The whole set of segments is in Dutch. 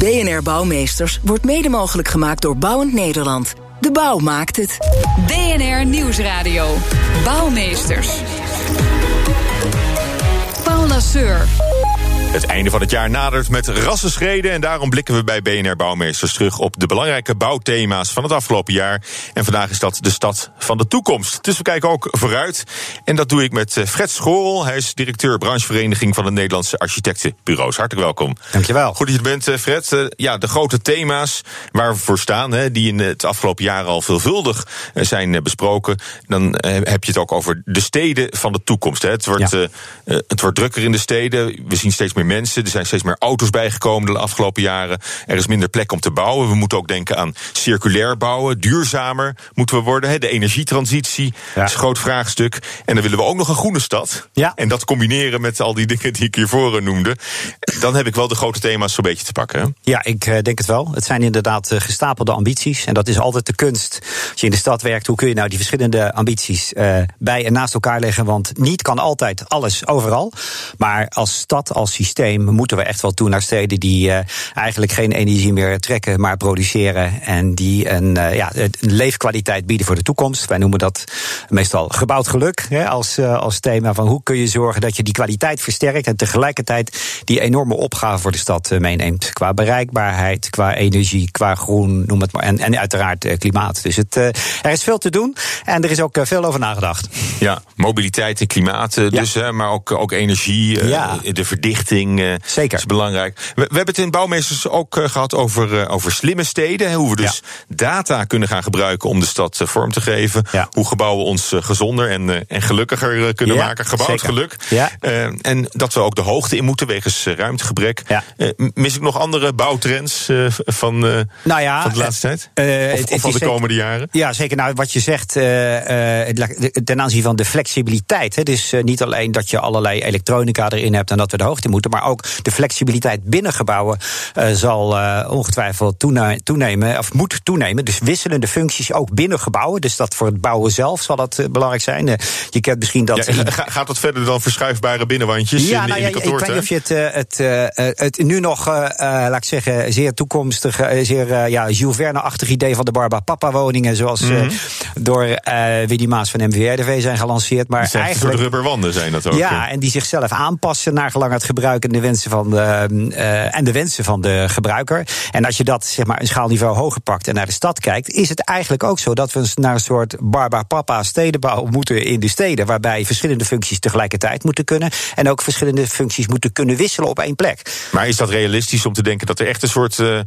BNR Bouwmeesters wordt mede mogelijk gemaakt door Bouwend Nederland. De bouw maakt het. BNR Nieuwsradio. Bouwmeesters. Paula Seur. Het einde van het jaar nadert met rassenschreden en daarom blikken we bij BNR Bouwmeesters terug op de belangrijke bouwthema's van het afgelopen jaar. En vandaag is dat de stad van de toekomst. Dus we kijken ook vooruit. En dat doe ik met eh, Fred Schorel. Hij is directeur branchevereniging van de Nederlandse architectenbureaus. Hartelijk welkom. Dankjewel. Goed dat je er bent, eh, Fred. Eh, ja, de grote thema's waar we voor staan, die in het afgelopen jaar al veelvuldig zijn besproken. Dan heb je het ook over de steden van de toekomst. Het wordt, het wordt drukker in de steden. We zien steeds meer mensen. Er zijn steeds meer auto's bijgekomen de afgelopen jaren. Er is minder plek om te bouwen. We moeten ook denken aan circulair bouwen. Duurzamer moeten we worden. De energietransitie is een groot vraagstuk. En dan willen we ook nog een groene stad. Ja. En dat combineren met al die dingen die ik hiervoor noemde. Dan heb ik wel de grote thema's zo'n beetje te pakken. Ja, ik eh, denk het wel. Het zijn inderdaad eh, gestapelde ambities. En dat is altijd de kunst. Als je in de stad werkt, hoe kun je nou die verschillende ambities uh, bij en naast elkaar leggen? Want niet kan altijd alles overal. Maar als stad, als systeem systeem moeten we echt wel toe naar steden die uh, eigenlijk geen energie meer trekken, maar produceren. En die een, uh, ja, een leefkwaliteit bieden voor de toekomst. Wij noemen dat meestal gebouwd geluk hè, als, uh, als thema van hoe kun je zorgen dat je die kwaliteit versterkt en tegelijkertijd die enorme opgave voor de stad meeneemt. Qua bereikbaarheid, qua energie, qua groen, noem het maar. En, en uiteraard klimaat. Dus het, er is veel te doen en er is ook veel over nagedacht. Ja, mobiliteit en klimaat dus, ja. maar ook, ook energie, ja. de verdichting. Uh, Zeker. is belangrijk. We, we, hebben het in Bouwmeesters ook uh, gehad over, uh, over slimme steden. Hoe we dus ja. data kunnen gaan gebruiken om de stad vorm te geven. Ja. Hoe gebouwen ons gezonder en, en gelukkiger kunnen ja, maken. Gebouwd geluk. Ja. en dat we ook de hoogte in moeten wegens ruimtegebrek. Mis ik nog andere bouwtrends van, nou ja, van de laatste tijd? of, of, van de zeker, komende jaren? Ja, zeker. Nou, wat je zegt ten aanzien van de flexibiliteit. Hè, dus niet alleen dat je allerlei elektronica erin hebt en dat we de hoogte moeten, maar ook de flexibiliteit binnen gebouwen uh, zal uh, ongetwijfeld toenemen, of moet toenemen. Dus wisselende functies ook binnen gebouwen. Dus dat voor het bouwen zelf zal dat uh, belangrijk zijn. je kent misschien dat. Ja, gaat dat verder dan verschuifbare binnenwandjes ja, in, nou, in de ja, Ik weet niet of je het, het, het nu nog, laat ik zeggen, zeer toekomstig, zeer ja, Jules Verne-achtig idee van de Barba Papa woningen, zoals mm -hmm. door Willy Maas van MVRDV zijn gelanceerd. Maar eigenlijk. soort rubberwanden zijn dat ook. Ja, en die zichzelf aanpassen naar gelang het gebruik en de wensen van de, uh, en de wensen van de gebruiker. En als je dat zeg maar een schaalniveau hoger pakt en naar de stad kijkt, is het eigenlijk ook zo dat we naar een soort barba papa stedenbouw moeten in de steden, waarbij verschillende functies tegelijkertijd moeten kunnen en ook verschillende functies moeten kunnen wisselen op één plek. Maar is dat realistisch om te denken dat er echt een soort uh,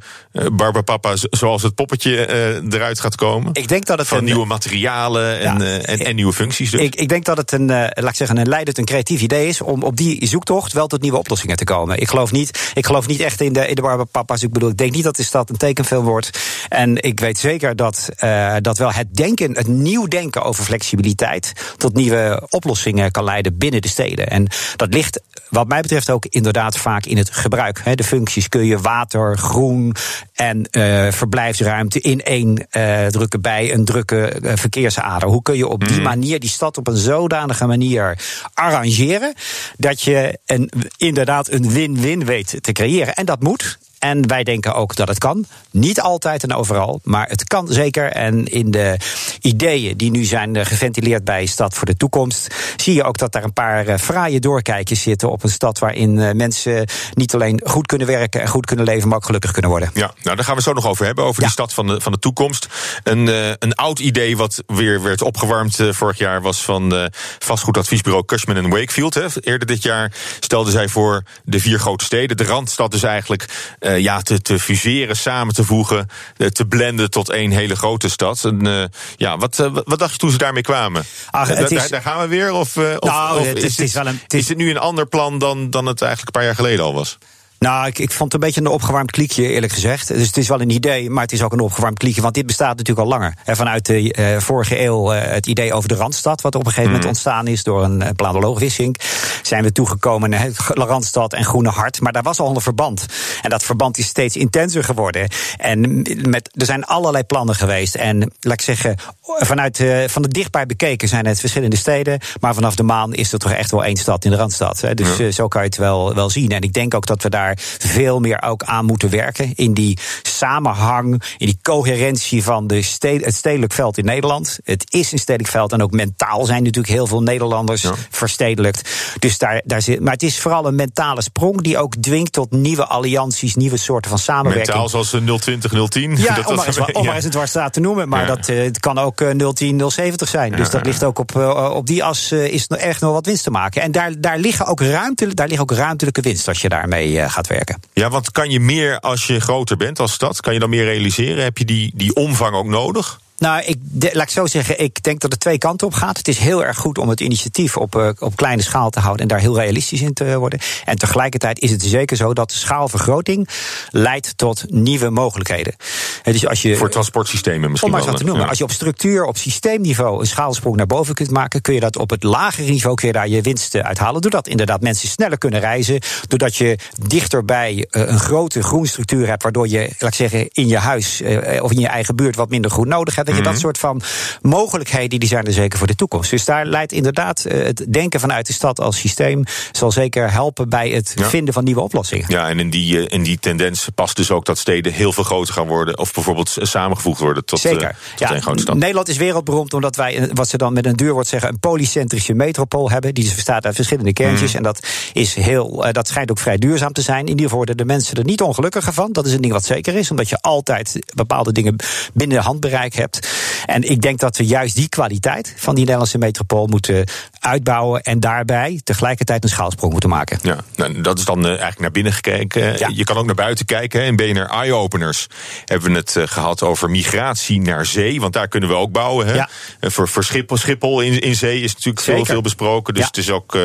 barba papa zoals het poppetje uh, eruit gaat komen? Ik denk dat het van een, nieuwe materialen en, ja, en, en, nieuwe functies. Dus. Ik, ik, denk dat het een, laat ik zeggen, een leidend, een creatief idee is om op die zoektocht wel tot nieuwe oplossingen te komen. Ik geloof niet, ik geloof niet echt in de, in de barbapapa's. Ik bedoel, ik denk niet dat de stad een tekenfilm wordt. En ik weet zeker dat, uh, dat wel het denken, het nieuw denken over flexibiliteit tot nieuwe oplossingen kan leiden binnen de steden. En dat ligt, wat mij betreft, ook inderdaad vaak in het gebruik. He, de functies kun je water, groen en uh, verblijfsruimte in één uh, drukken bij een drukke verkeersader. Hoe kun je op die manier die stad op een zodanige manier arrangeren dat je een, inderdaad een win-win weet te creëren. En dat moet. En wij denken ook dat het kan. Niet altijd en overal, maar het kan zeker. En in de ideeën die nu zijn geventileerd bij Stad voor de Toekomst, zie je ook dat daar een paar fraaie doorkijkers zitten op een stad waarin mensen niet alleen goed kunnen werken en goed kunnen leven, maar ook gelukkig kunnen worden. Ja, nou daar gaan we zo nog over hebben, over ja. die stad van de, van de toekomst. Een, uh, een oud idee wat weer werd opgewarmd uh, vorig jaar was van uh, vastgoedadviesbureau Cushman Wakefield. Hè. Eerder dit jaar stelden zij voor de vier grote steden, de Randstad dus eigenlijk uh, ja, te, te fuseren, samen te voegen, uh, te blenden tot één hele grote stad. En, uh, ja, wat, wat dacht je toen ze daarmee kwamen? Ach, da, het is... daar, daar, gaan we weer? Of, of, nou, of het, is, het dit, is, wel een, het is... is het nu een ander plan dan, dan het eigenlijk een paar jaar geleden al was? Nou, ik, ik vond het een beetje een opgewarmd kliekje, eerlijk gezegd. Dus het is wel een idee, maar het is ook een opgewarmd kliekje. Want dit bestaat natuurlijk al langer. En vanuit de uh, vorige eeuw uh, het idee over de Randstad, wat op een gegeven moment ontstaan is door een uh, planoloog Wissink, zijn we toegekomen naar het Randstad en Groene Hart. Maar daar was al een verband. En dat verband is steeds intenser geworden. En met, er zijn allerlei plannen geweest. En laat ik zeggen, vanuit uh, van het dichtbij bekeken zijn het verschillende steden. Maar vanaf de maan is er toch echt wel één stad in de Randstad. Hè. Dus ja. zo kan je het wel, wel zien. En ik denk ook dat we daar daar veel meer ook aan moeten werken. In die samenhang, in die coherentie van de sted, het stedelijk veld in Nederland. Het is een stedelijk veld en ook mentaal zijn natuurlijk heel veel Nederlanders verstedelijkt. Dus daar, daar zit, maar het is vooral een mentale sprong die ook dwingt tot nieuwe allianties, nieuwe soorten van samenwerking. Mentaal zoals 020, 010. Ja, dat om maar eens, om waar staat te noemen. Maar dat, uh, het kan ook uh, 010, 070 zijn. Dus dat ligt ook op, uh, op die as is er echt nog wat winst te maken. En daar, daar, liggen ook ruimte, daar liggen ook ruimtelijke winst als je daarmee uh, werken. Ja, want kan je meer als je groter bent als stad? Kan je dan meer realiseren? Heb je die, die omvang ook nodig? Nou, ik, de, laat ik zo zeggen, ik denk dat het twee kanten op gaat. Het is heel erg goed om het initiatief op, uh, op kleine schaal te houden en daar heel realistisch in te worden. En tegelijkertijd is het zeker zo dat schaalvergroting leidt tot nieuwe mogelijkheden. Dus als je, Voor transportsystemen misschien om maar te noemen. Ja. Als je op structuur, op systeemniveau een schaalsprong naar boven kunt maken, kun je dat op het lagere niveau kun je daar je winsten uithalen. Doordat inderdaad mensen sneller kunnen reizen. Doordat je dichterbij uh, een grote groenstructuur hebt, waardoor je, laat ik zeggen, in je huis uh, of in je eigen buurt wat minder groen nodig hebt. Dat je dat soort van mogelijkheden, die zijn er zeker voor de toekomst. Dus daar leidt inderdaad het denken vanuit de stad als systeem... zal zeker helpen bij het ja. vinden van nieuwe oplossingen. Ja, en in die, in die tendens past dus ook dat steden heel veel groter gaan worden... of bijvoorbeeld samengevoegd worden tot, zeker. Uh, tot ja, een grote stad. Nederland is wereldberoemd omdat wij, wat ze dan met een duur wordt zeggen... een polycentrische metropool hebben, die dus bestaat uit verschillende kerntjes. Mm. En dat, is heel, dat schijnt ook vrij duurzaam te zijn. In ieder geval worden de mensen er niet ongelukkiger van. Dat is een ding wat zeker is, omdat je altijd bepaalde dingen binnen handbereik hebt. En ik denk dat we juist die kwaliteit van die Nederlandse metropool moeten uitbouwen. En daarbij tegelijkertijd een schaalsprong moeten maken. Ja, nou, dat is dan uh, eigenlijk naar binnen gekeken. Ja. Je kan ook naar buiten kijken. Hè. In BNR Eye-Openers hebben we het uh, gehad over migratie naar zee. Want daar kunnen we ook bouwen. Hè. Ja. Voor, voor Schiphol, Schiphol in, in zee is natuurlijk veel, veel besproken. Dus ja. het is ook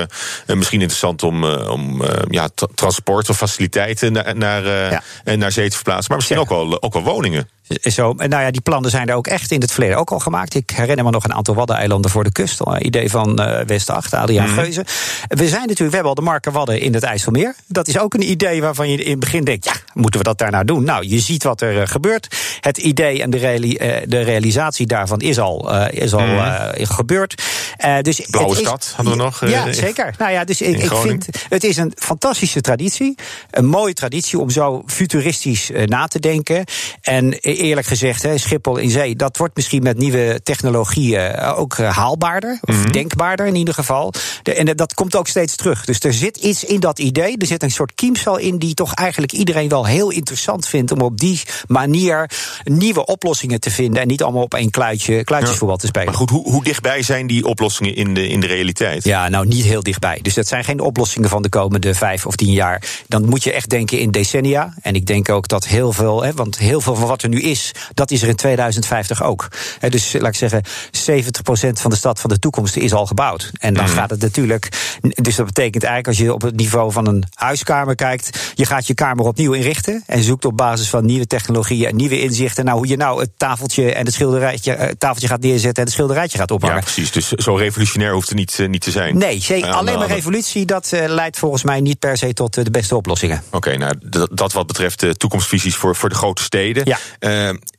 misschien interessant om, om ja, transport of faciliteiten naar, naar, naar zee te verplaatsen. Maar misschien ook wel, ook wel woningen. Zo, en nou ja, die plannen zijn er ook echt in het verleden ook al gemaakt. Ik herinner me nog een aantal Waddeneilanden voor de kust. Een idee van uh, West 8, Adriaan mm. Geuze. We zijn natuurlijk, we hebben al de Marken Wadden in het IJsselmeer. Dat is ook een idee waarvan je in het begin denkt, ja, moeten we dat daar nou doen? Nou, je ziet wat er uh, gebeurt. Het idee en de, reali uh, de realisatie daarvan is al, is al mm. gebeurd. dus Blauwe het stad hadden we nog. ja, zeker. Nou ja, dus ik, ik vind, het is een fantastische traditie. Een mooie traditie om zo futuristisch na te denken. En eerlijk gezegd, hè, Schiphol in zee, dat wordt misschien met nieuwe technologieën ook haalbaarder. Of mm-hmm. denkbaarder in ieder geval. De, en dat komt ook steeds terug. Dus er zit iets in dat idee. Er zit een soort kiemsel in die toch eigenlijk iedereen wel heel interessant vindt. om op die manier nieuwe oplossingen te vinden. en niet allemaal op één kluitje, kluitjesvoetbal ja. te spelen. Maar goed, hoe, hoe dichtbij zijn die oplossingen in de, in de realiteit? Ja, nou niet heel dichtbij. Dus dat zijn geen oplossingen van de komende vijf of tien jaar. Dan moet je echt denken in decennia. En ik denk ook dat heel veel, hè, want heel veel van wat er nu is, dat is er in 2050 ook. He, dus laat ik zeggen, 70% van de stad van de toekomst is al gebouwd. En dan mm. gaat het natuurlijk. Dus dat betekent eigenlijk, als je op het niveau van een huiskamer kijkt, je gaat je kamer opnieuw inrichten. En zoekt op basis van nieuwe technologieën en nieuwe inzichten. Nou, hoe je nou het tafeltje en het schilderijtje, het tafeltje gaat neerzetten en het schilderijtje gaat ophangen. Ja, precies. Dus zo revolutionair hoeft het niet, niet te zijn. Nee, zeker. alleen maar revolutie, dat uh, leidt volgens mij niet per se tot de beste oplossingen. Oké, okay, nou, dat, dat wat betreft de toekomstvisies voor, voor de grote steden. Ja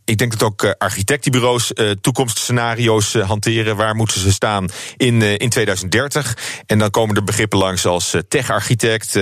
ik denk dat ook architectenbureaus uh, toekomstscenario's uh, hanteren. Waar moeten ze staan in, in 2030? En dan komen er begrippen langs als tech-architect,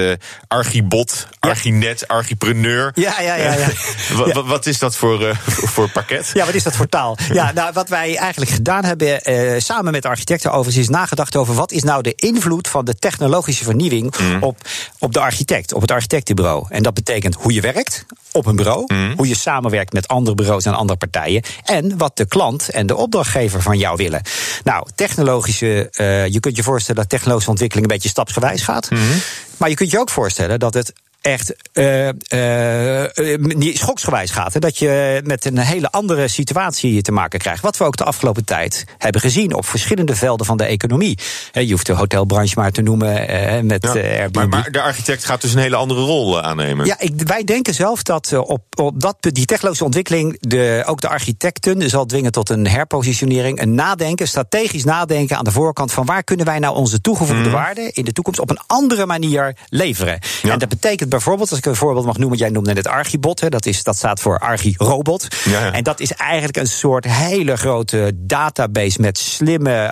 archibot, archinet, archipreneur. Ja, ja, ja. ja. wat, ja. wat is dat voor, voor pakket? Ja, wat is dat voor taal? Ja, nou, wat wij eigenlijk gedaan hebben, samen met de architecten overigens, is nagedacht over wat is nou de invloed van de technologische vernieuwing mm. op, op de architect, op het architectenbureau. En dat betekent hoe je werkt op een bureau, mm. hoe je samenwerkt met andere bureaus en andere partijen. En wat de klant en de opdrachtgever van jou willen. Nou, technologische. Uh, je kunt je voorstellen dat technologische ontwikkeling een beetje stapsgewijs gaat. Mm -hmm. Maar je kunt je ook voorstellen dat het echt uh, uh, schoksgewijs gaat. Hè? Dat je met een hele andere situatie te maken krijgt. Wat we ook de afgelopen tijd hebben gezien op verschillende velden van de economie. Je hoeft de hotelbranche maar te noemen uh, met ja, Airbnb. Maar, maar, de architect gaat dus een hele andere rol aannemen. Ja, ik, wij denken zelf dat op, op dat, die technologische ontwikkeling de, ook de architecten zal dwingen tot een herpositionering. Een nadenken, strategisch nadenken aan de voorkant van waar kunnen wij nou onze toegevoegde mm. waarde in de toekomst op een andere manier leveren. Ja. En dat betekent het bijvoorbeeld, als ik een voorbeeld mag noemen, jij noemde het Archibot, hè, dat, is, dat staat voor Archirobot. Ja, ja. En dat is eigenlijk een soort hele grote database met slimme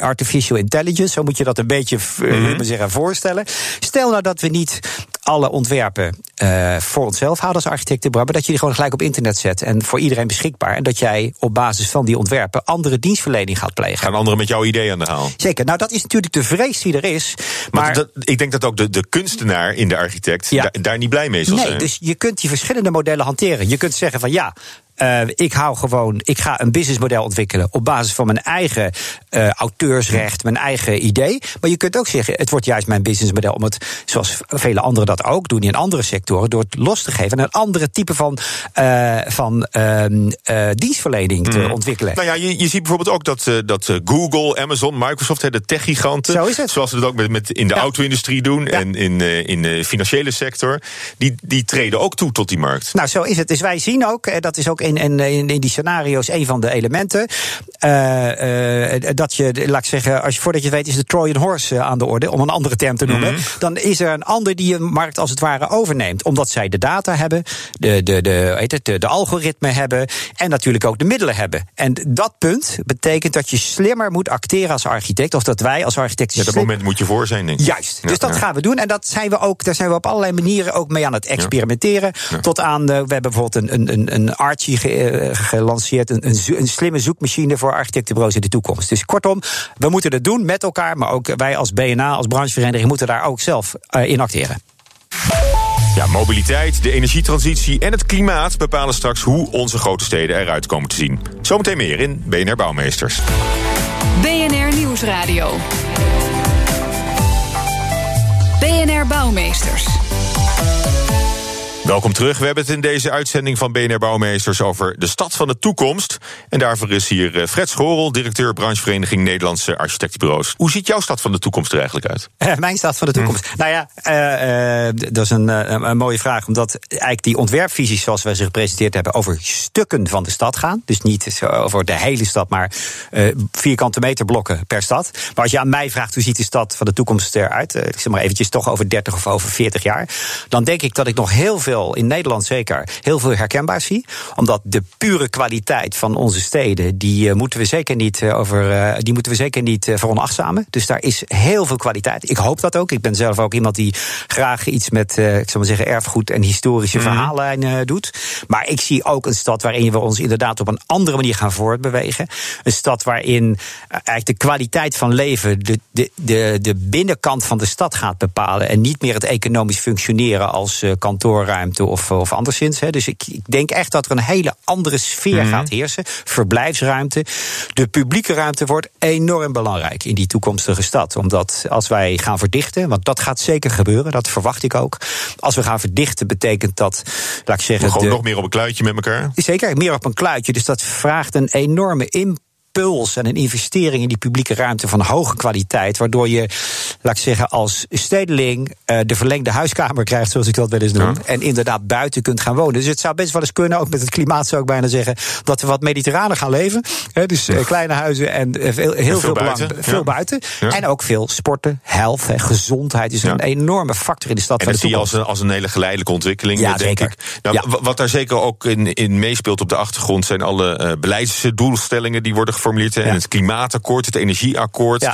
artificial intelligence. Zo moet je dat een beetje mm zeggen, voorstellen. Stel nou dat we niet alle ontwerpen eh, voor onszelf houden als architecten, maar dat je die gewoon gelijk op internet zet en voor iedereen beschikbaar. En dat jij op basis van die ontwerpen andere dienstverlening gaat plegen. Gaan anderen met jouw idee aan de haal? Zeker, nou dat is natuurlijk de vrees die er is. Maar, Maar dat, ik denk dat ook de, de kunstenaar in de architect Ja. daar, daar niet blij mee zal nee, zijn. dus je kunt die verschillende modellen hanteren. Je kunt zeggen van ja. Eh, ik hou gewoon, ik ga een businessmodel ontwikkelen op basis van mijn eigen eh, auteursrecht, mijn eigen idee. Maar je kunt ook zeggen, het wordt juist mijn businessmodel om het, zoals vele anderen dat ook doen in andere sectoren, door het los te geven en een andere type van, eh, van ehm, eh, dienstverlening te ontwikkelen. Nou ja, je, je ziet bijvoorbeeld ook dat, dat Google, Amazon, Microsoft, de techgiganten, Zo is het. zoals ze dat ook met, met in de Ja. auto-industrie doen Ja. en in, in de financiële sector, die, die treden ook toe tot die markt. Nou, zo is het. Dus wij zien ook, dat is ook in, in, in in die scenario's een van de elementen. eh, eh, dat je, laat ik zeggen, als je, voordat je het weet, is de Trojan Horse eh, aan de orde, om een andere term te noemen. Dan is er een ander die een markt als het ware overneemt. Omdat zij de data hebben, de, de, de, heet het, de, de algoritme hebben en natuurlijk ook de middelen hebben. En dat punt betekent dat je slimmer moet acteren als architect, of dat wij als architecten Ja, dat slim- moment moet je voor zijn, denk ik. Juist. Ja, dus dat ja. gaan we doen. En dat zijn we ook, daar zijn we op allerlei manieren ook mee aan het experimenteren. Tot aan, eh, we hebben bijvoorbeeld een, een, een, een Archie ge- eh, gelanceerd. Een, een, een slimme zoekmachine voor architectenbureaus in de toekomst. Dus kortom, we moeten het doen met elkaar. Maar ook wij als BNA, als branchevereniging, moeten daar ook zelf eh, in acteren. Ja, mobiliteit, de energietransitie en het klimaat bepalen straks hoe onze grote steden eruit komen te zien. Zometeen meer in BNR Bouwmeesters. BNR Nieuwsradio. BNR Bouwmeesters. Welkom terug. We hebben het in deze uitzending van BNR Bouwmeesters over de stad van de toekomst. En daarvoor is hier eh, Fred Schorel, directeur branchevereniging Nederlandse Architectenbureaus. Hoe ziet jouw stad van de toekomst er eigenlijk uit? Eh, Mijn stad van de toekomst. Nou ja, eh, dat is een, een, mooie vraag. Omdat eigenlijk die ontwerpvisies zoals wij ze gepresenteerd hebben... over stukken van de stad gaan. Dus niet over de hele stad, maar vierkante meter blokken per stad. Maar als je aan mij vraagt hoe ziet de stad van de toekomst eruit... ik zeg maar eventjes toch over 30 of over 40 jaar... dan denk ik dat ik nog heel veel, in Nederland zeker... heel veel herkenbaar zie. Omdat de pure kwaliteit van onze steden... die, eh, moeten, we zeker niet, eh, over, eh, die moeten we zeker niet veronachtzamen. Dus daar is heel veel kwaliteit. Ik hoop dat ook. Ik ben zelf ook iemand die graag iets met ik zal maar zeggen, erfgoed en historische verhaallijnen eh, doet. Maar ik zie ook een stad waarin we ons inderdaad op een andere manier gaan voortbewegen. Een stad waarin eigenlijk de kwaliteit van leven de, de, de, de binnenkant van de stad gaat bepalen. En niet meer het economisch functioneren als eh, of, of anderszins. Hè. Dus ik, ik denk echt dat er een hele andere sfeer gaat heersen. Verblijfsruimte. De publieke ruimte wordt enorm belangrijk in die toekomstige stad. Omdat als wij gaan verdichten, want dat gaat zeker gebeuren, dat verwacht ik ook. Als we gaan verdichten, betekent dat, laat ik zeggen. Gewoon de- nog meer op een kluitje met elkaar. Zeker, meer op een kluitje. Dus dat vraagt een enorme impuls en een investering in die publieke ruimte van hoge kwaliteit. Waardoor je, laat ik zeggen, als stedeling eh, de verlengde huiskamer krijgt, zoals ik dat wel eens noem. En inderdaad buiten kunt gaan wonen. Dus het zou best wel eens kunnen, ook met het klimaat zou ik bijna zeggen, dat we wat mediterraner gaan leven. Hè, dus eh, kleine huizen en eh, heel veel, belang, buiten, veel ja. buiten. Ja. En ook veel sporten, health, hè, gezondheid is een enorme factor in de stad En van dat zie je als een, als een hele geleidelijke ontwikkeling, Ja, denk zeker. ik. Nou, Wat daar zeker ook in, in meespeelt op de achtergrond... zijn alle beleidsdoelstellingen die worden Ja. En het klimaatakkoord, het energieakkoord.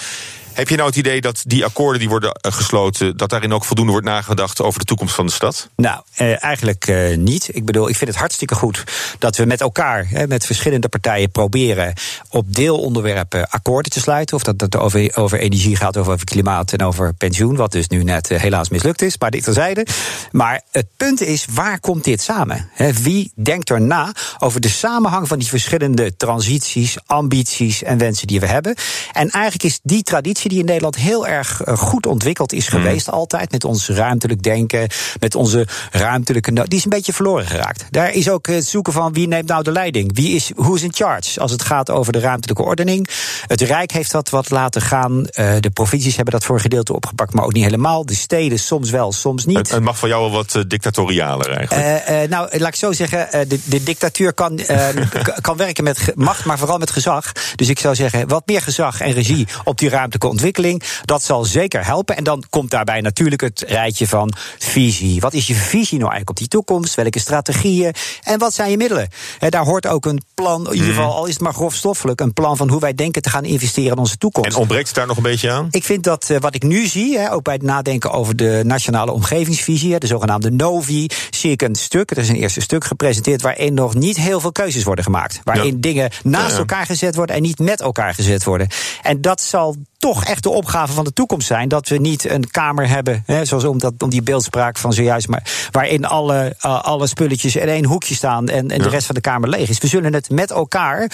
Heb je nou het idee dat die akkoorden die worden eh, gesloten... dat daarin ook voldoende wordt nagedacht over de toekomst van de stad? Nou, eh, eigenlijk eh, niet. Ik bedoel, ik vind het hartstikke goed dat we met elkaar, met verschillende partijen, proberen op deelonderwerpen akkoorden te sluiten. Of dat het over, over energie gaat, of over klimaat en over pensioen. Wat dus nu net eh, helaas mislukt is, maar dit terzijde. Maar het punt is, waar komt dit samen? Wie denkt er na over de samenhang van die verschillende transities, ambities en wensen die we hebben? En eigenlijk is die traditie die in Nederland heel erg eh, goed ontwikkeld is geweest, altijd met ons ruimtelijk denken, met onze ruimtelijke. Die is een beetje verloren geraakt. Daar is ook het zoeken van wie neemt nou de leiding? Wie is, who is in charge als het gaat over de ruimtelijke ordening? Het Rijk heeft dat wat laten gaan. eh, de provincies hebben dat voor een gedeelte opgepakt, maar ook niet helemaal. De steden soms wel, soms niet. Het, het mag van jou wel wat eh, dictatorialer eigenlijk. Eh, eh, nou, laat ik zo zeggen, eh, de, de dictatuur kan, eh, k- kan werken met macht, maar vooral met gezag. Dus ik zou zeggen, wat meer gezag en regie op die ruimtelijke ontwikkeling. Dat zal zeker helpen. En dan komt daarbij natuurlijk het rijtje van visie. Wat is je visie nou eigenlijk op die toekomst? Welke strategieën? En wat zijn je middelen? daar hoort ook een plan, in ieder Mhm. geval, al is het maar grofstoffelijk, een plan van hoe wij denken te gaan investeren in onze toekomst. En ontbreekt het daar nog een beetje aan? Ik vind dat eh, wat ik nu zie, ook bij het nadenken over de nationale omgevingsvisie, de zogenaamde NOVI, zie ik een stuk, er is een eerste stuk gepresenteerd, waarin nog niet heel veel keuzes worden gemaakt. Waarin Ja. dingen naast Ja, ja. elkaar gezet worden en niet met elkaar gezet worden. En dat zal toch echt de opgave van de toekomst zijn. Dat we niet een kamer hebben, hè, zoals om, dat, om die beeldspraak van zojuist, maar waarin alle, eh, alle spulletjes in één hoekje staan en, en de rest van de kamer leeg is. We zullen het met elkaar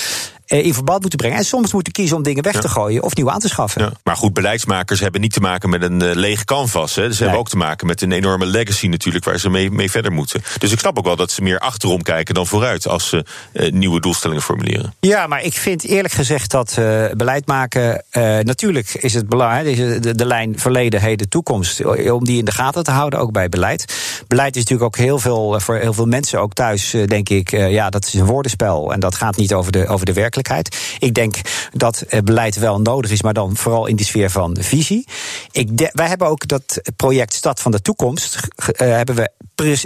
in verband moeten brengen. En soms moeten kiezen om dingen weg te gooien of nieuw aan te schaffen. Ja. Maar goed, beleidsmakers hebben niet te maken met een eh, lege canvas. Hè. Ze hebben ook te maken met een enorme legacy natuurlijk... waar ze mee, mee verder moeten. Dus ik snap ook wel dat ze meer achterom kijken dan vooruit... als ze eh, nieuwe doelstellingen formuleren. Ja, maar ik vind eerlijk gezegd dat eh, beleid maken. eh, natuurlijk is het belangrijk, de, de lijn verleden, heden, toekomst. om die in de gaten te houden, ook bij beleid. Beleid is natuurlijk ook heel veel, eh, voor heel veel mensen ook thuis, eh, denk ik. eh, ja, dat is een woordenspel. En dat gaat niet over de, over de werkelijkheid. Ik denk dat eh, beleid wel nodig is, maar dan vooral in de sfeer van visie. Ik wij hebben ook dat project Stad van de Toekomst. eh, hebben, we,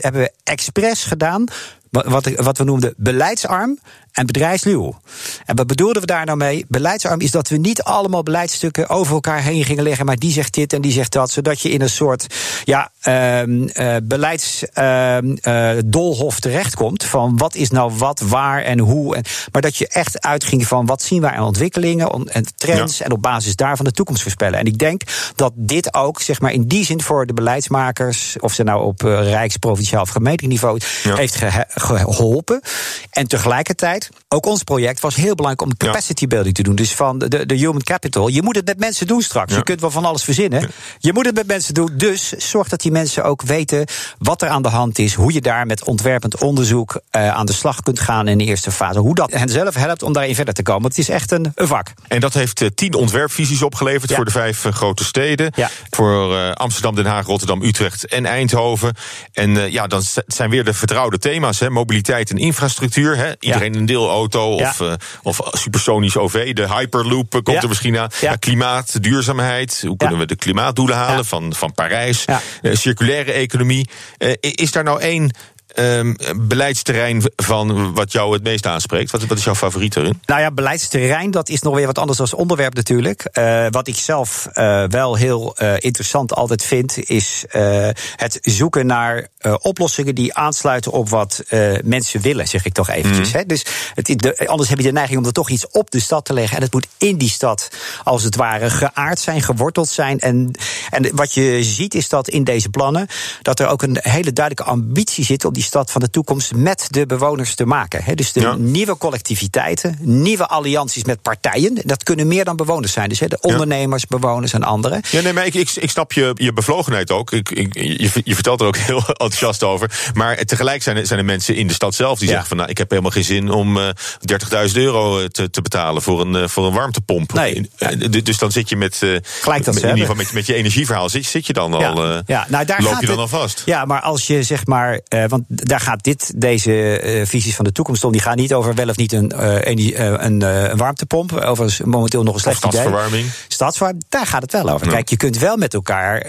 hebben expres gedaan. wa- Wat, wat we noemden beleidsarm en bedrijfsluw. En wat bedoelden we daar nou mee? Beleidsarm is dat we niet allemaal beleidstukken over elkaar heen gingen leggen, maar die zegt dit en die zegt dat, zodat je in een soort ja, ehm eh, beleidsdolhof terechtkomt van wat is nou wat, waar en hoe. En, maar dat je echt uitging van wat zien wij aan ontwikkelingen on- en trends Ja. en op basis daarvan de toekomst voorspellen. En ik denk dat dit ook, zeg maar, in die zin voor de beleidsmakers, of ze nou op eh, rijks, provinciaal of gemeentelijk niveau, Ja. heeft geholpen. En tegelijkertijd, ook ons project was heel belangrijk om capacity building te doen. Dus van de, de human capital. Je moet het met mensen doen straks. Je kunt wel van alles verzinnen. Je moet het met mensen doen. Dus zorg dat die mensen ook weten wat er aan de hand is. Hoe je daar met ontwerpend onderzoek eh, aan de slag kunt gaan in de eerste fase. Hoe dat hen zelf helpt om daarin verder te komen. Want het is echt een, een vak. En dat heeft eh, tien ontwerpvisies opgeleverd Ja. voor de vijf eh, grote steden. Ja. Voor Amsterdam, Den Haag, Rotterdam, Utrecht en Eindhoven. En ja, dan zijn weer de vertrouwde thema's. Hè, mobiliteit en infrastructuur. Hè. Iedereen een deelauto Ja. of, eh, of supersonisch OV. De Hyperloop eh, komt Ja. er misschien aan. Ja. Klimaat, duurzaamheid. Hoe kunnen we de klimaatdoelen halen van, van Parijs? Eh, circulaire economie. Is daar nou één... ehm, beleidsterrein van wat jou het meest aanspreekt? Wat, wat is jouw favoriet erin? Nou ja, beleidsterrein, dat is nog weer wat anders als onderwerp natuurlijk. Wat ik zelf wel heel interessant altijd vind, is het zoeken naar eh, oplossingen die aansluiten op wat eh, mensen willen, zeg ik toch eventjes. hè. Dus het, de, anders heb je de neiging om er toch iets op de stad te leggen. En het moet in die stad, als het ware, geaard zijn, geworteld zijn. En, en wat je ziet is dat in deze plannen, dat er ook een hele duidelijke ambitie zit om die stad van de toekomst met de bewoners te maken. hè. Dus de Ja. nieuwe collectiviteiten, nieuwe allianties met partijen. Dat kunnen meer dan bewoners zijn. Dus hè, de ondernemers, bewoners en anderen. Ja, nee, maar ik, ik, ik snap je, je bevlogenheid ook. Ik, ik, je, je vertelt er ook heel enthousiast over. Maar tegelijk zijn er, zijn er mensen in de stad zelf die Ja. zeggen van... nou, ik heb helemaal geen zin om eh 30.000 euro eh, te, te betalen voor een, eh, voor een warmtepomp. Nee. Dus dan zit je met, Gelijk dat in ieder geval met, met je energieverhaal, zit, zit je dan al, eh, ja, nou, daar loop gaat je dan het- al vast. Ja, maar als je zeg maar, want daar gaat dit, deze visies van de toekomst om, die gaan niet over wel of niet een, een, een warmtepomp. Overigens momenteel nog een slecht idee. stadsverwarming. Stadsverwarming, daar gaat het wel over. Ja. Kijk, je kunt wel met elkaar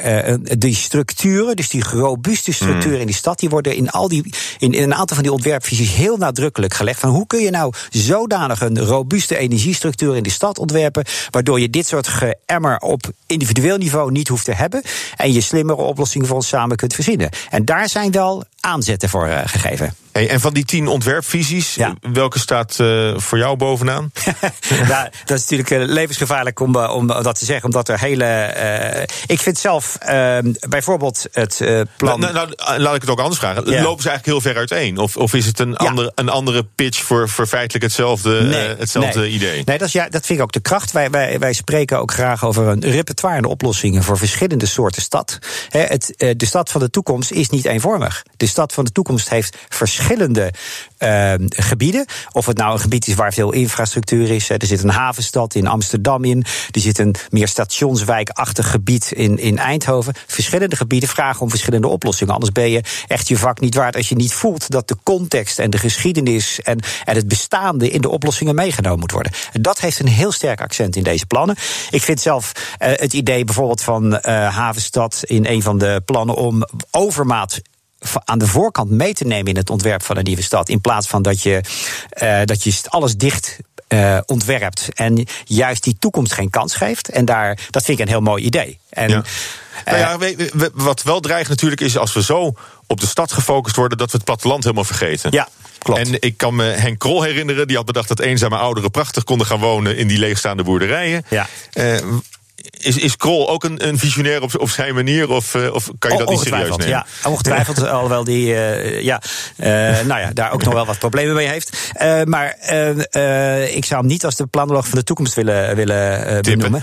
die structuren, dus die robuuste structuren Mm. In die stad, die worden in al die in, in een aantal van die ontwerpvisies heel nadrukkelijk gelegd. Van hoe kun je nou zodanig een robuuste energiestructuur in de stad ontwerpen, waardoor je dit soort geëmmer op individueel niveau niet hoeft te hebben en je slimmere oplossingen voor ons samen kunt verzinnen. En daar zijn wel aanzetten voor eh, gegeven. Hey, en van die tien ontwerpvisies, Ja. welke staat eh, voor jou bovenaan? ja, dat is natuurlijk eh, levensgevaarlijk om, eh, om dat te zeggen, omdat er hele. ik vind zelf eh, bijvoorbeeld het plan. Nou, nou, nou, laat ik het ook anders vragen. Ja. Lopen ze eigenlijk heel ver uiteen? Of, of is het een, andere, een andere pitch voor, voor feitelijk hetzelfde, hetzelfde nee. idee? Nee, dat, is, ja, dat vind ik ook de kracht. Wij, wij, wij spreken ook graag over een repertoire aan oplossingen voor verschillende soorten stad. Het, de stad van de toekomst is niet eenvormig. De stad van de toekomst heeft verschillende uh, gebieden. Of het nou een gebied is waar veel infrastructuur is. Er zit een havenstad in Amsterdam in. Er zit een meer stationswijkachtig gebied in, in Eindhoven. Verschillende gebieden vragen om verschillende oplossingen. Anders ben je echt je vak niet waard als je niet voelt dat de context en de geschiedenis en, en het bestaande in de oplossingen meegenomen moet worden. En dat heeft een heel sterk accent in deze plannen. Ik vind zelf uh, het idee bijvoorbeeld van uh, Havenstad in een van de plannen om overmaat aan de voorkant mee te nemen in het ontwerp van een nieuwe stad. In plaats van dat je, uh, dat je alles dicht uh, ontwerpt en juist die toekomst geen kans geeft. En daar, dat vind ik een heel mooi idee. En, ja. Nou ja, we, wat wel dreigt natuurlijk is als we zo op de stad gefocust worden, dat we het platteland helemaal vergeten. Ja. Klopt. En ik kan me Henk Krol herinneren, die had bedacht dat eenzame ouderen prachtig konden gaan wonen in die leegstaande boerderijen. Ja. Uh, is, is Krol ook een, een visionair op, op zijn manier? Of, uh, of kan je dat niet serieus nemen? Ja, ongetwijfeld. alhoewel die uh, ja, uh, nou ja, daar ook nog wel wat problemen mee heeft. maar ik zou hem niet als de planoloog van de toekomst willen, willen benoemen.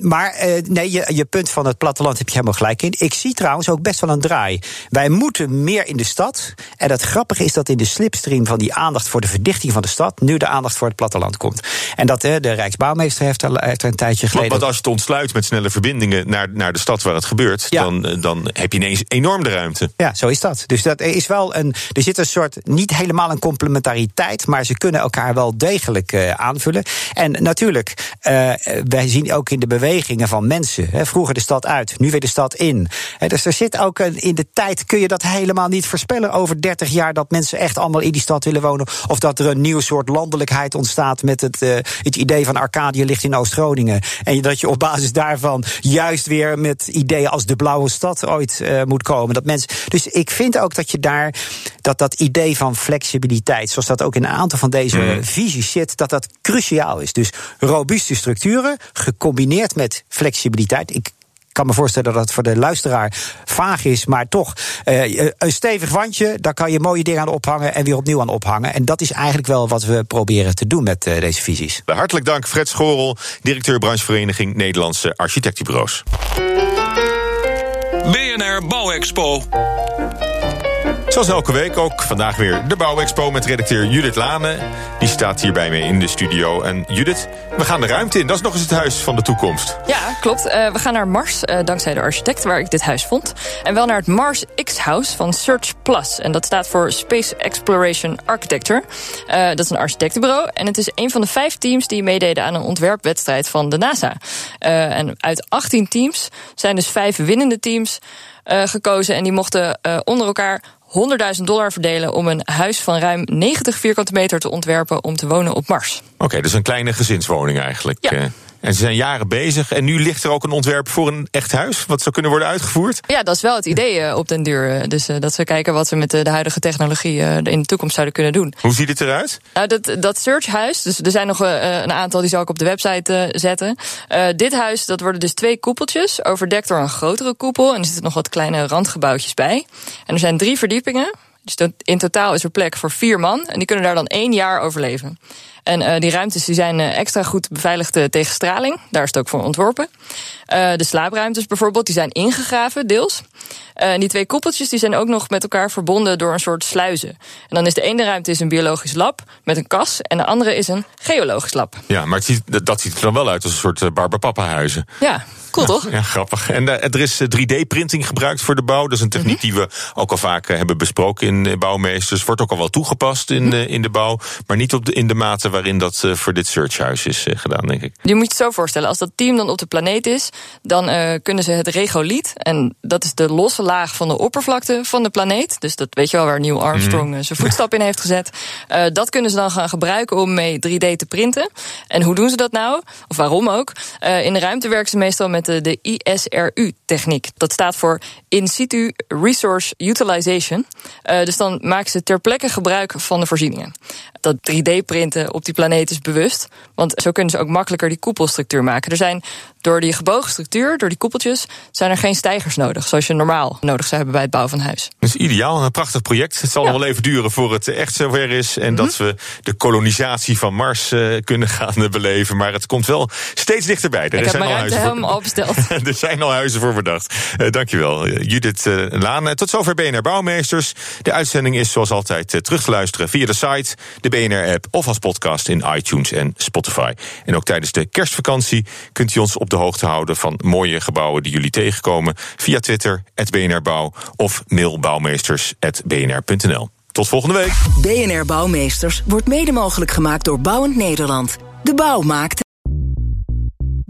maar nee, je, je punt van het platteland heb je helemaal gelijk in. Ik zie trouwens ook best wel een draai. Wij moeten meer in de stad. En het grappige is dat in de slipstream van die aandacht voor de verdichting van de stad... nu de aandacht voor het platteland komt. En dat de Rijksbouwmeester heeft er, heeft er een tijdje geleden want als je het ontsluit met snelle verbindingen naar, naar de stad waar het gebeurt, Ja. dan, dan heb je ineens enorm de ruimte. Ja, zo is dat. Dus dat is wel een. Er zit een soort. niet helemaal een complementariteit. maar ze kunnen elkaar wel degelijk uh, aanvullen. En natuurlijk, uh, wij zien ook in de bewegingen van mensen. Hè, vroeger de stad uit, nu weer de stad in. Hè, dus er zit ook een, in de tijd. kun je dat helemaal niet voorspellen over 30 jaar. dat mensen echt allemaal in die stad willen wonen. Of dat er een nieuw soort landelijkheid ontstaat. met het, uh, het idee van Arcadië ligt in Oost-Groningen. En dat je op basis daarvan juist weer met ideeën als de blauwe stad ooit uh, moet komen. Dat mensen, dus ik vind ook dat je daar dat dat idee van flexibiliteit, zoals dat ook in een aantal van deze mm. visies zit, dat dat cruciaal is. Dus robuuste structuren gecombineerd met flexibiliteit. Ik ik kan me voorstellen dat het voor de luisteraar vaag is, maar toch uh, een stevig wandje, daar kan je mooie dingen aan ophangen en weer opnieuw aan ophangen. En dat is eigenlijk wel wat we proberen te doen met uh, deze visies. Hartelijk dank, Fred Schorel, directeur branchevereniging Nederlandse Architectenbureaus. BNR Bouwexpo. Zoals elke week ook vandaag weer de Bouwexpo met redacteur Judith Lane. Die staat hier bij me in de studio. En Judith, we gaan de ruimte in. Dat is nog eens het huis van de toekomst. Ja, klopt. Uh, we gaan naar Mars, uh, dankzij de architect waar ik dit huis vond. En wel naar het Mars X-House van Search Plus. En dat staat voor Space Exploration Architecture. Uh, dat is een architectenbureau. En het is een van de vijf teams die meededen aan een ontwerpwedstrijd van de NASA. en uit 18 teams zijn dus vijf winnende teams gekozen. En die mochten onder elkaar 100.000 dollar verdelen om een huis van ruim 90 vierkante meter te ontwerpen om te wonen op Mars. Oké, okay, dus een kleine gezinswoning eigenlijk. Ja. En ze zijn jaren bezig. En nu ligt er ook een ontwerp voor een echt huis. Wat zou kunnen worden uitgevoerd? Ja, dat is wel het idee uh, op den duur. Dus uh, dat ze kijken wat ze met de, de huidige technologie uh, in de toekomst zouden kunnen doen. Hoe ziet het eruit? Nou, dat, dat searchhuis. Dus er zijn nog een aantal die zal ik op de website zetten. dit huis, dat worden dus twee koepeltjes. Overdekt door een grotere koepel. En er zitten nog wat kleine randgebouwtjes bij. En er zijn drie verdiepingen. Dus in totaal is er plek voor vier man. En die kunnen daar dan één jaar overleven. En uh, die ruimtes die zijn uh, extra goed beveiligd uh, tegen straling. Daar is het ook voor ontworpen. de slaapruimtes bijvoorbeeld, die zijn ingegraven, deels. en die twee koepeltjes die zijn ook nog met elkaar verbonden door een soort sluizen. En dan is de ene ruimte is een biologisch lab met een kas. En de andere is een geologisch lab. Ja, maar het ziet, dat ziet er dan wel uit als een soort barbapappenhuizen. Ja, cool toch? Ja, grappig. En er is 3D-printing gebruikt voor de bouw. Dat is een techniek die we ook al vaak hebben besproken in bouwmeesters. Wordt ook al wel toegepast in, in de bouw. Maar niet op de, in de mate waarin dat uh, voor dit searchhuis is uh, gedaan, denk ik. Je moet je het zo voorstellen, als dat team dan op de planeet is, dan uh, kunnen ze het regoliet, en dat is de losse laag van de oppervlakte van de planeet, dus dat weet je wel waar Neil Armstrong mm. zijn voetstap in heeft gezet, dat kunnen ze dan gaan gebruiken om mee 3D te printen. En hoe doen ze dat nou? Of waarom ook? in de ruimte werken ze meestal met de, de ISRU-techniek. Dat staat voor In Situ Resource Utilization. dus dan maken ze ter plekke gebruik van de voorzieningen. Dat 3D-printen op op die planeet is bewust. Want zo kunnen ze ook makkelijker die koepelstructuur maken. Er zijn door die gebogen structuur, door die koepeltjes, zijn er geen stijgers nodig. Zoals je normaal nodig zou hebben bij het bouwen van een huis. Dat is ideaal, een prachtig project. Het zal nog wel even duren voor het echt zover is. En dat Mhm. we de kolonisatie van Mars eh, kunnen gaan beleven. Maar het komt wel steeds dichterbij. Er heb zijn al huizen voor- opgesteld. er zijn al huizen voor bedacht. Eh, dankjewel, eh, Judith eh, Laan. Tot zover BNR Bouwmeesters. De uitzending is zoals altijd terug te luisteren via de site, de BNR-app of als podcast in iTunes en Spotify. En ook tijdens de kerstvakantie kunt u ons op de hoogte houden van mooie gebouwen die jullie tegenkomen via Twitter, BNR Bouw of mailbouwmeesters.bnr.nl. Tot volgende week. BNR Bouwmeesters wordt mede mogelijk gemaakt door Bouwend Nederland. De bouw maakt.